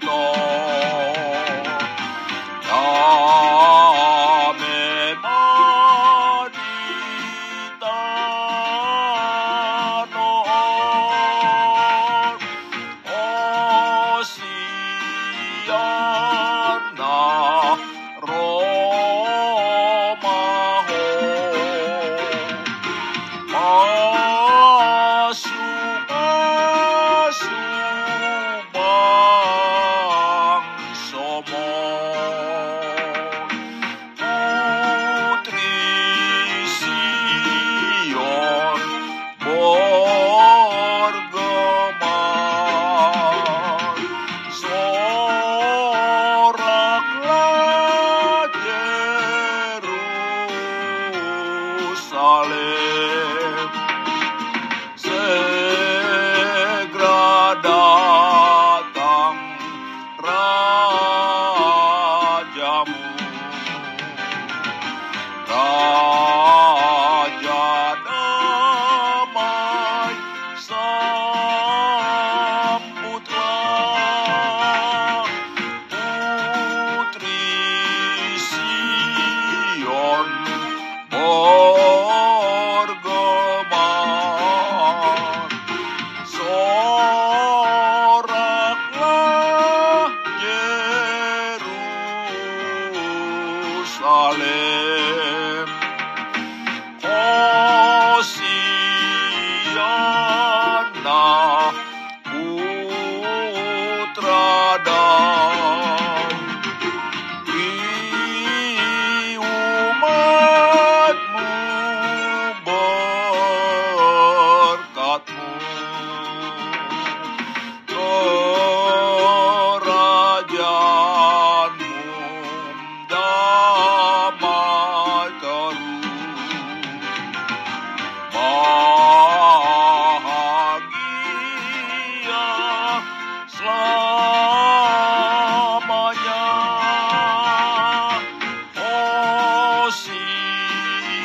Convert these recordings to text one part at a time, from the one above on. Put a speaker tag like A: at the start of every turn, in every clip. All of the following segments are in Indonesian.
A: not.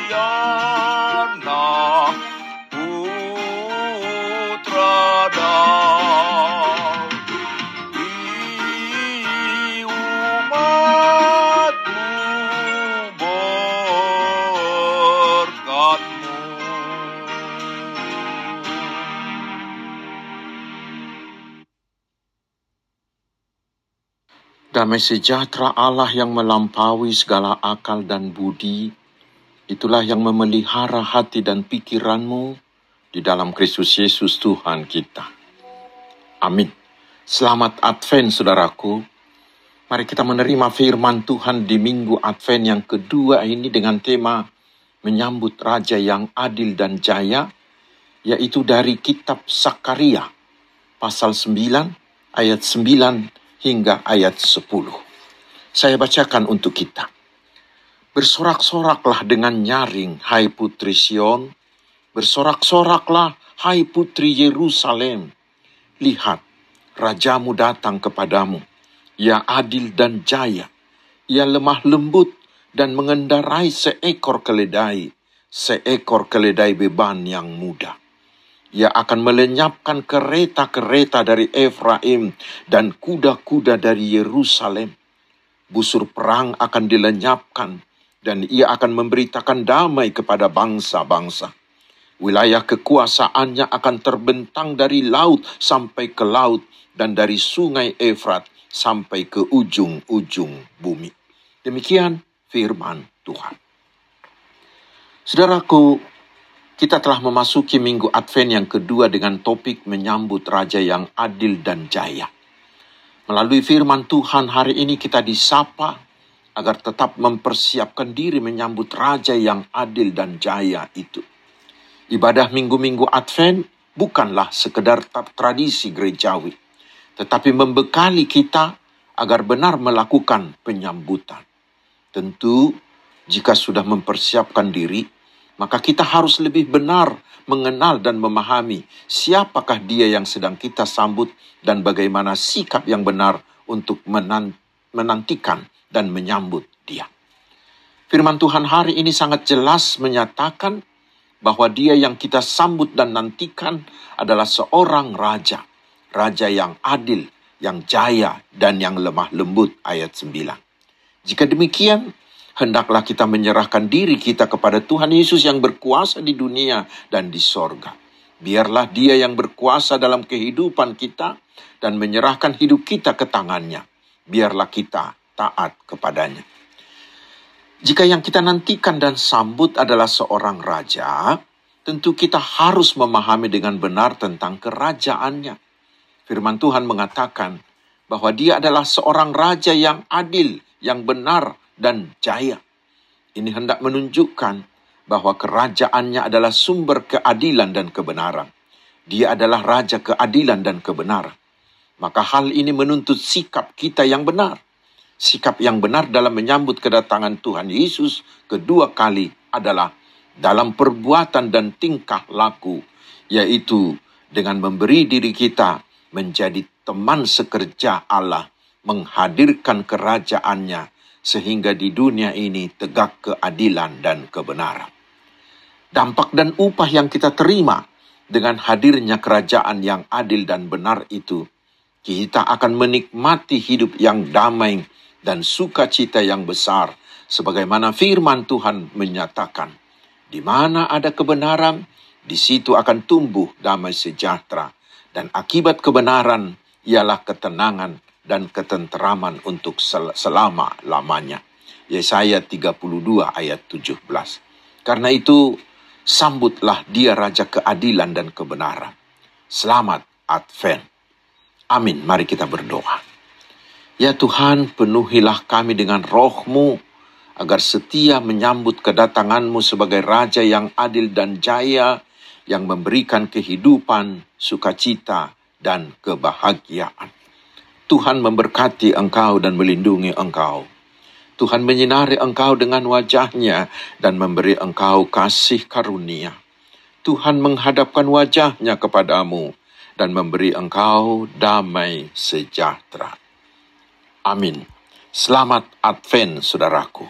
A: Putra
B: Damai sejahtera Allah yang melampaui segala akal dan budi, itulah yang memelihara hati dan pikiranmu di dalam Kristus Yesus Tuhan kita. Amin. Selamat Advent, saudaraku. Mari kita menerima firman Tuhan di minggu Advent yang kedua ini dengan tema menyambut Raja yang adil dan jaya, yaitu dari kitab Sakaria, pasal 9, ayat 9 hingga ayat 10. Saya bacakan untuk kita. Bersorak-soraklah dengan nyaring, hai putri Sion. Bersorak-soraklah, hai putri Yerusalem. Lihat, rajamu datang kepadamu. Ia adil dan jaya. Ia lemah lembut dan mengendarai seekor keledai, seekor keledai beban yang muda. Ia akan melenyapkan kereta-kereta dari Efraim dan kuda-kuda dari Yerusalem. Busur perang akan dilenyapkan dan ia akan memberitakan damai kepada bangsa-bangsa. Wilayah kekuasaannya akan terbentang dari laut sampai ke laut dan dari sungai Efrat sampai ke ujung-ujung bumi. Demikian firman Tuhan. Saudaraku, kita telah memasuki minggu Advent yang kedua dengan topik menyambut Raja yang adil dan jaya. Melalui firman Tuhan hari ini kita disapa agar tetap mempersiapkan diri menyambut Raja yang adil dan jaya itu. Ibadah minggu-minggu Advent bukanlah sekedar tradisi gerejawi tetapi membekali kita agar benar melakukan penyambutan. Tentu, jika sudah mempersiapkan diri, maka kita harus lebih benar mengenal dan memahami siapakah dia yang sedang kita sambut dan bagaimana sikap yang benar untuk menantikan dan menyambut dia. Firman Tuhan hari ini sangat jelas menyatakan bahwa dia yang kita sambut dan nantikan adalah seorang raja raja yang adil, yang jaya, dan yang lemah lembut. Ayat 9. Jika demikian, hendaklah kita menyerahkan diri kita kepada Tuhan Yesus yang berkuasa di dunia dan di sorga. Biarlah dia yang berkuasa dalam kehidupan kita dan menyerahkan hidup kita ke tangannya. Biarlah kita taat kepadanya. Jika yang kita nantikan dan sambut adalah seorang raja, tentu kita harus memahami dengan benar tentang kerajaannya Firman Tuhan mengatakan bahwa dia adalah seorang raja yang adil, yang benar, dan jaya. Ini hendak menunjukkan bahwa kerajaannya adalah sumber keadilan dan kebenaran. Dia adalah raja keadilan dan kebenaran. Maka hal ini menuntut sikap kita yang benar. Sikap yang benar dalam menyambut kedatangan Tuhan Yesus kedua kali adalah dalam perbuatan dan tingkah laku, yaitu dengan memberi diri kita menjadi teman sekerja Allah, menghadirkan kerajaannya sehingga di dunia ini tegak keadilan dan kebenaran. Dampak dan upah yang kita terima dengan hadirnya kerajaan yang adil dan benar itu, kita akan menikmati hidup yang damai dan sukacita yang besar, sebagaimana firman Tuhan menyatakan, di mana ada kebenaran, di situ akan tumbuh damai sejahtera dan akibat kebenaran ialah ketenangan dan ketenteraman untuk sel selama-lamanya. Yesaya 32 ayat 17. Karena itu, sambutlah dia Raja keadilan dan kebenaran. Selamat Advent. Amin. Mari kita berdoa. Ya Tuhan, penuhilah kami dengan rohmu, agar setia menyambut kedatanganmu sebagai Raja yang adil dan jaya, yang memberikan kehidupan, sukacita, dan kebahagiaan. Tuhan memberkati engkau dan melindungi engkau. Tuhan menyinari engkau dengan wajahnya dan memberi engkau kasih karunia. Tuhan menghadapkan wajahnya kepadamu dan memberi engkau damai sejahtera. Amin. Selamat Advent, saudaraku.